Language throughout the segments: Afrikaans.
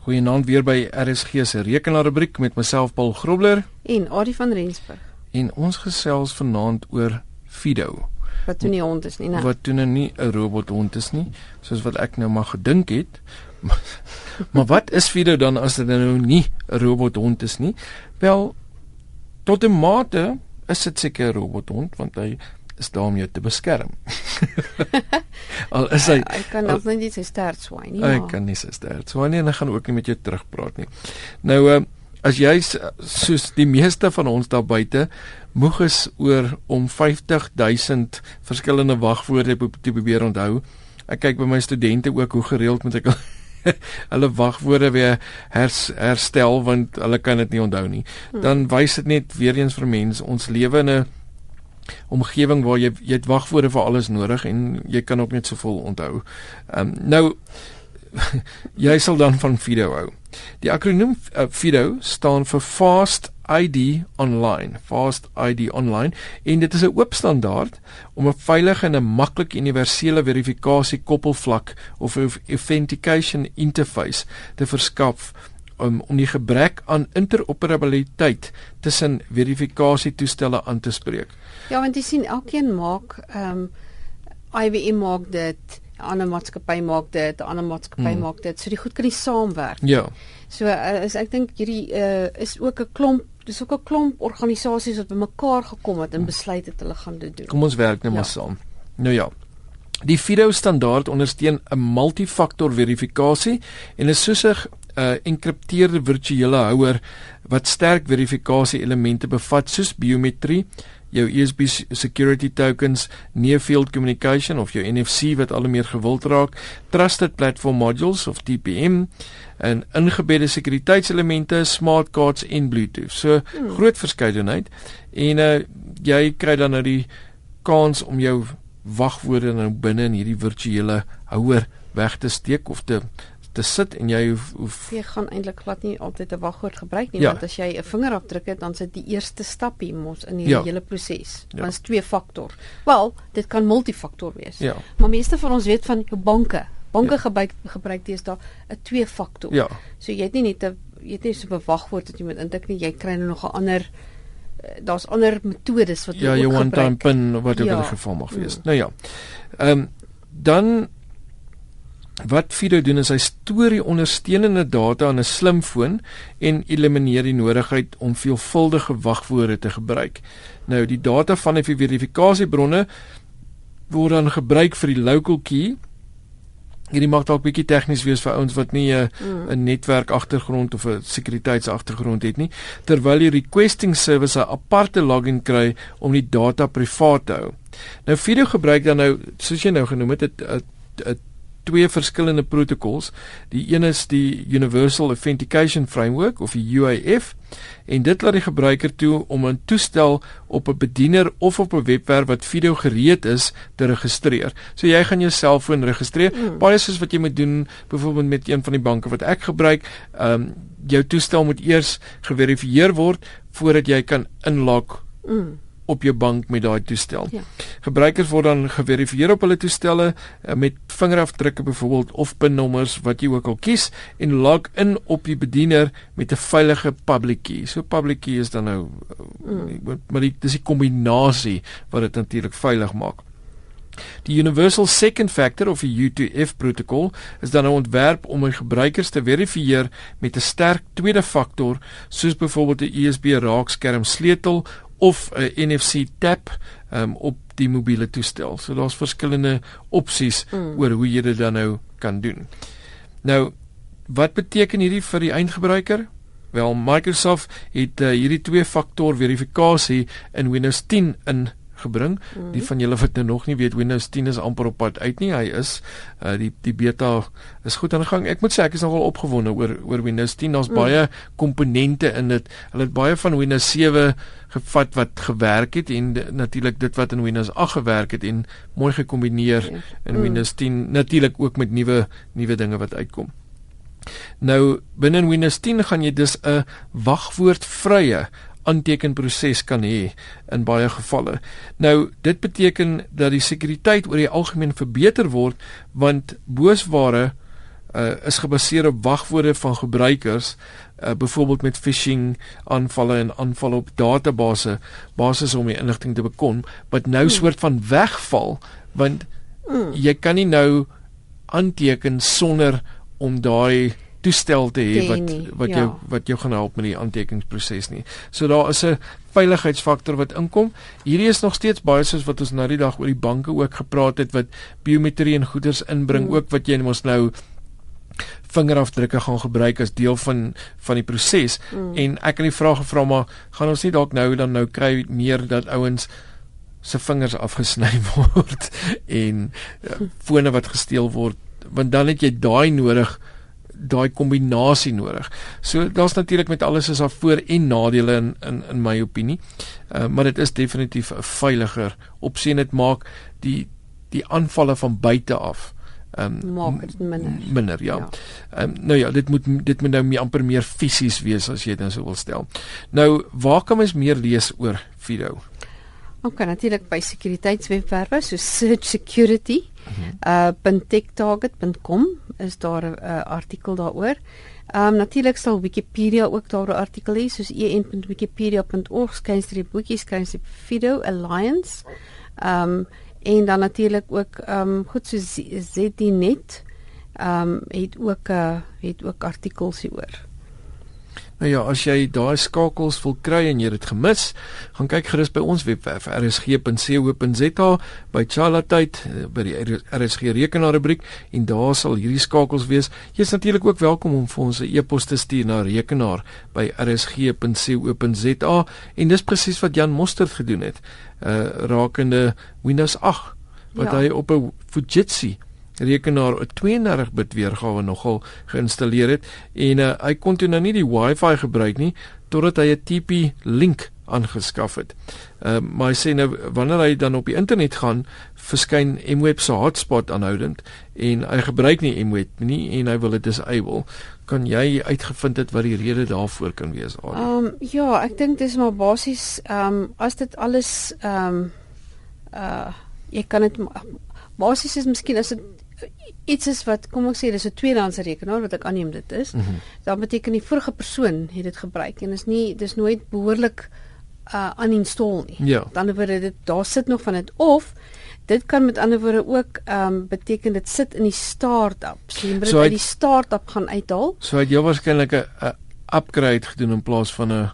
Goeienaand weer by RSG se rekenaarrubriek met myself Paul Grobler en Adie van Rensburg. En ons gesels vanaand oor Fido. Wat toe nie hond is nie, né? Wat toe nou nie 'n robothond is nie, soos wat ek nou maar gedink het. maar wat is Fido dan as dit nou nie 'n robothond is nie? Wel tot 'n mate is dit seker 'n robothond want hy is daar om jou te beskerm. al is hy hy kan nog nie sy stert swaai nie. Hy ja. kan nie sy stert swaai nie en hy gaan ook nie met jou terugpraat nie. Nou uh, as jy soos die meeste van ons daar buite moeg is oor om 50000 verskillende wagwoorde te probeer onthou. Ek kyk by my studente ook hoe gereeld moet ek hulle wagwoorde weer hers, herstel want hulle kan dit nie onthou nie. Hmm. Dan wys dit net weer eens vir mense ons lewe in 'n omgewing waar jy jy het wagwoorde vir alles nodig en jy kan ook net soveel onthou. Ehm um, nou jy sal dan van FIDO hou. Die akroniem uh, FIDO staan vir Fast ID Online. Fast ID Online en dit is 'n oop standaard om 'n veilige en 'n maklike universele verifikasie koppelvlak of authentication interface te verskaf om om die gebrek aan interoperabiliteit tussen verifikasietoestelle aan te spreek. Ja, want jy sien elkeen maak ehm um, IBM maak dit, 'n ander maatskappy maak dit, 'n ander maatskappy hmm. maak dit. So die goed kan nie saamwerk. Ja. So uh, is ek dink hierdie uh, is ook 'n klomp dis ook 'n klomp organisasies wat bymekaar gekom het en besluit het hulle gaan dit doen. Kom ons werk net ja. maar saam. Nou ja. Die FIDO standaard ondersteun 'n multifaktor verifikasie en is soos 'n uh, enkripteerde virtuele houer wat sterk verifikasie elemente bevat soos biometrie jou USB security tokens, near field communication of jou NFC wat al meer gewild raak, trusted platform modules of TPM en ingebedde sekuriteitselemente, smart cards en Bluetooth. So hmm. groot verskeidenheid en uh, jy kry dan nou die kans om jou wagwoorde nou binne in hierdie virtuele houer weg te steek of te te sit en jy hoef, hoef jy gaan eintlik glad nie altyd 'n wagwoord gebruik nie ja. want as jy 'n vingerafdruk het dan sit die eerste stapie mos in hierdie ja. hele proses. Ja. Want dit is twee faktor. Wel, dit kan multifaktor wees. Ja. Maar meeste van ons weet van jou banke. Banke ja. gebruik gebruik daar 'n twee faktor. Ja. So jy het nie net 'n jy het nie so 'n wagwoord wat jy moet intik nie. Jy kry nou nog 'n ander eh, daar's ander metodes wat jy ja, ook gebruik. Ja, jy one time pin wat ook ja. in geval mag wees. Mm. Nou ja. Ehm um, dan Wat Fido doen is hy stoor die ondersteunende data in 'n slimfoon en elimineer die nodigheid om veelvuldige wagwoorde te gebruik. Nou die data van die verifikasiebronne word dan gebruik vir die local key. Hierdie mag dalk bietjie tegnies wees vir ouens wat nie 'n mm. 'n netwerk agtergrond of 'n sekuriteitsagtergrond het nie, terwyl die requesting service 'n aparte login kry om die data privaat te hou. Nou Fido gebruik dan nou soos jy nou genoem het 'n 'n twee verskillende protokols. Die een is die Universal Authentication Framework of die UAF en dit laat die gebruiker toe om 'n toestel op 'n bediener of op 'n webwerf wat video gereed is te registreer. So jy gaan jou selfoon registreer, mm. baie soos wat jy moet doen byvoorbeeld met een van die banke wat ek gebruik. Ehm um, jou toestel moet eers geverifieer word voordat jy kan inlog. Mm op jou bank met daai toestel. Ja. Gebruikers word dan geverifieer op hulle toestelle uh, met vingerafdrukke byvoorbeeld of pinnommers wat jy ook al kies en log in op die bediener met 'n veilige public key. So public key is dan nou mm. maar dit is die kombinasie wat dit natuurlik veilig maak. Die Universal Second Factor of die U2F protokol is dan nou ontwerp om die gebruikers te verifieer met 'n sterk tweede faktor soos byvoorbeeld 'n USB raakskerm sleutel of 'n NFC tap um, op die mobiele toestel. So daar's verskillende opsies mm. oor hoe jy dit dan nou kan doen. Nou, wat beteken hierdie vir die eindgebruiker? Wel, Microsoft het uh, hierdie twee faktor verifikasie in Windows 10 in gebring. Mm -hmm. Die van julle wat nou nog nie weet Windows 10 is amper op pad uit nie. Hy is uh die die beta is goed aan die gang. Ek moet sê ek is nogal opgewonde oor oor Windows 10. Daar's mm. baie komponente in dit. Hulle het baie van Windows 7 gevat wat gewerk het en natuurlik dit wat in Windows 8 gewerk het en mooi gekombineer ja. in mm. Windows 10 natuurlik ook met nuwe nuwe dinge wat uitkom. Nou binne Windows 10 gaan jy dus 'n wagwoordvrye aantekenproses kan hê in baie gevalle. Nou dit beteken dat die sekuriteit oor die algemeen verbeter word want boosware uh, is gebaseer op wagwoorde van gebruikers uh, byvoorbeeld met phishing aanvalle en aanvalle op database basis om die inligting te bekom wat nou hmm. soort van wegval want hmm. jy kan nie nou aanteken sonder om daai toestel te hê wat wat jou ja. wat jou gaan help met die aantekeningsproses nie. So daar is 'n veiligheidsfaktor wat inkom. Hierdie is nog steeds baie soos wat ons nou die dag oor die banke ook gepraat het wat biometrie en goederes inbring mm. ook wat jy mos nou vingerafdrukke gaan gebruik as deel van van die proses mm. en ek het die vraag gevra maar gaan ons nie dalk nou dan nou kry meer dat ouens se vingers afgesny word en uh, fone wat gesteel word want dan het jy daai nodig daai kombinasie nodig. So daar's natuurlik met alles is daar voor en nadele in in in my opinie. Uh, maar dit is definitief 'n veiliger opsie en dit maak die die aanvalle van buite af ehm um, maak dit minder. Minder, ja. Ehm ja. um, nou ja, dit moet dit moet nou meer amper meer fisies wees as jy dit nou sou wil stel. Nou, waar kan mens meer lees oor Fido? Ons kan natuurlik by sekuriteitswebwerwe so Search Security uh .techtarget.com is daar 'n uh, artikel daaroor. Ehm um, natuurlik sal Wikipedia ook daar 'n artikel hê soos en.wikipedia.org skynstreep boekies skynstreep video alliance. Ehm um, en dan natuurlik ook ehm um, goed so ZDNet ehm um, het ook 'n uh, het ook artikels hieroor. Nou ja, as jy daai skakels wil kry en jy het dit gemis, gaan kyk gerus by ons webwerf rsg.co.za by Charlatyd eh, by die RSG rekenaarrubriek en daar sal hierdie skakels wees. Jy is natuurlik ook welkom om vir ons 'n e-pos te stuur na rekenaar by rsg.co.za en dis presies wat Jan Mostert gedoen het, uh rakende Windows 8 wat ja. hy op 'n Fujitsu rekenaar 'n 32 bit weergawe nogal geïnstalleer het en uh, hy kon toe nou nie die Wi-Fi gebruik nie totdat hy 'n TP-Link aangeskaf het. Ehm uh, maar hy sê nou wanneer hy dan op die internet gaan, verskyn Mweb se hotspot aanhoudend en hy gebruik nie Mweb nie en hy wil dit disable. Kan jy uitgevind het wat die rede daarvoor kan wees? Ehm um, ja, ek dink dis maar basies ehm um, as dit alles ehm um, uh jy kan dit basies is miskien as dit iets is wat kom ek sê dis 'n tweedehandse rekenaar wat ek aanneem dit is. Mm -hmm. Dan beteken die vorige persoon het dit gebruik en is nie dis nooit behoorlik uh uninstall nie. Ja. Dan word dit daar sit nog van dit of dit kan met ander woorde ook ehm um, beteken dit sit in die start-up. So jy moet so uit die start-up gaan uithaal. So het jy waarskynlik 'n upgrade gedoen in plaas van 'n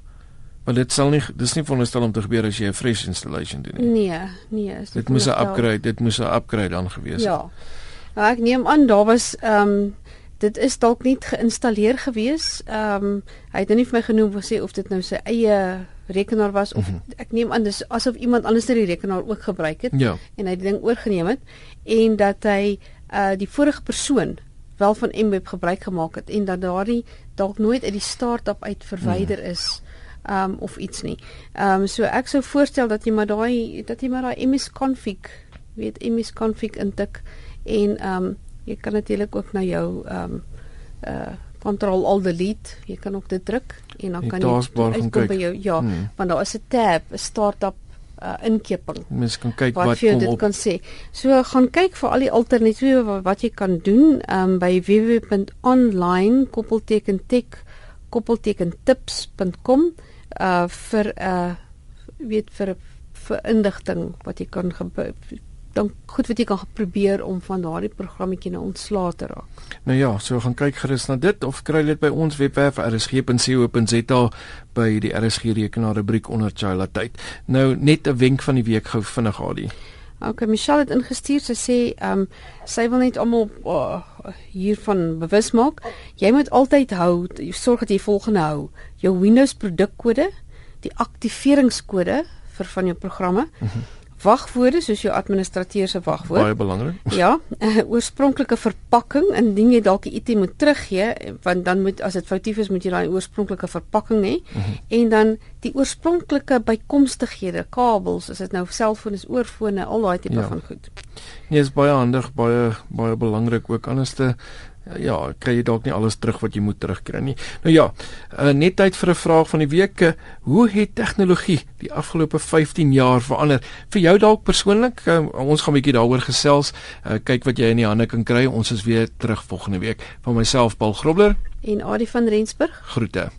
want dit sal nie dis nie veronderstel om te gebeur as jy 'n fresh installation doen nie. Nee, nee, dit moet 'n upgrade, dit moet 'n upgrade aangewees het. Ja. Nou, ek neem aan daar was ehm um, dit is dalk nie geïnstalleer gewees. Ehm um, hy het nou nie vir my genoem of sê of dit nou sy eie rekenaar was of mm -hmm. ek neem aan dis asof iemand anders die rekenaar ook gebruik het ja. en hy die ding oorgeneem het en dat hy uh die vorige persoon wel van Mweb gebruik gemaak het en dat daardie dalk nooit uit die start-up uit verwyder mm. is um of iets nie. Um so ek sou voorstel dat jy maar daai dat jy maar daai MS config weet MS config intik en ehm um, jy kan natuurlik ook na jou ehm um, uh control all delete. Jy kan ook dit druk en dan kan jy kom by jou ja hmm. want daar is 'n tab 'n startup uh inkeping mens kan kyk wat, wat kom dit op. kan sê. So gaan kyk vir al die alternatiewe wat, wat jy kan doen um by www.online koppelteken tech koppelteken tips.com uh vir uh, weet vir vir indigting wat jy kan dan goed wat jy kan probeer om van daardie programmetjie nou ontslae te raak. Nou ja, so gaan kyk gerus na dit of kry dit by ons webwerf rsg.co.za by die RSG rekenaar rubriek onder Chila tyd. Nou net 'n wenk van die week gou vinnig Adie. OK, Michelle het ingestuur sy sê, ehm um, sy wil net almal oh, hiervan bewus maak. Jy moet altyd hou, sorg dat jy volgende hou. Jou Windows produkkode, die aktiveringskode vir van jou programme. Mm -hmm wagwoorde soos jou administrateur se wagwoord. Baie belangrik. Ja, uh, oorspronklike verpakking indien jy dalk 'n item moet teruggee, want dan moet as dit foutief is, moet jy daai oorspronklike verpakking hê. Mhm. -huh. En dan die oorspronklike bykomstighede, kabels, as dit nou selfone is, oorfone, al daai tipe ja. van goed. Nee, is baie handig, baie baie belangrik ook anderste ja, kry jy dalk nie alles terug wat jy moet terugkry nie. Nou ja, uh, net tyd vir 'n vraag van die week. Uh, hoe het tegnologie die afgelope 15 jaar verander? Vir jou dalk persoonlik, uh, ons gaan 'n bietjie daaroor gesels. Uh, kyk wat jy in die hande kan kry. Ons is weer terug volgende week. Van myself Paul Grobler en Adie van Rensburg. Groete.